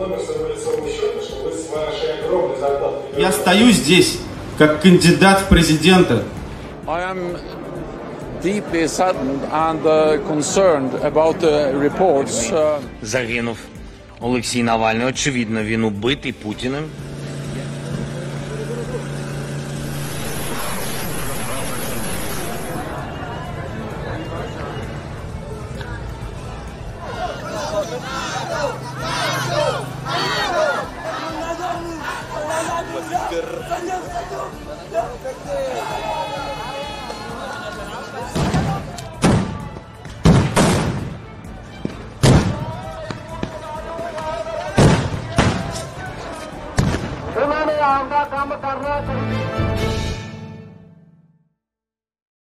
номер своего лицевого счета, что вы с вашей огромной зарплатой... Я стою здесь, как кандидат в президенты. I am deeply saddened and uh, concerned about the reports. Uh, Загинув Олексій Навальний. Очевидно, він убитий Путіним. ንግግር काम करना चाहिए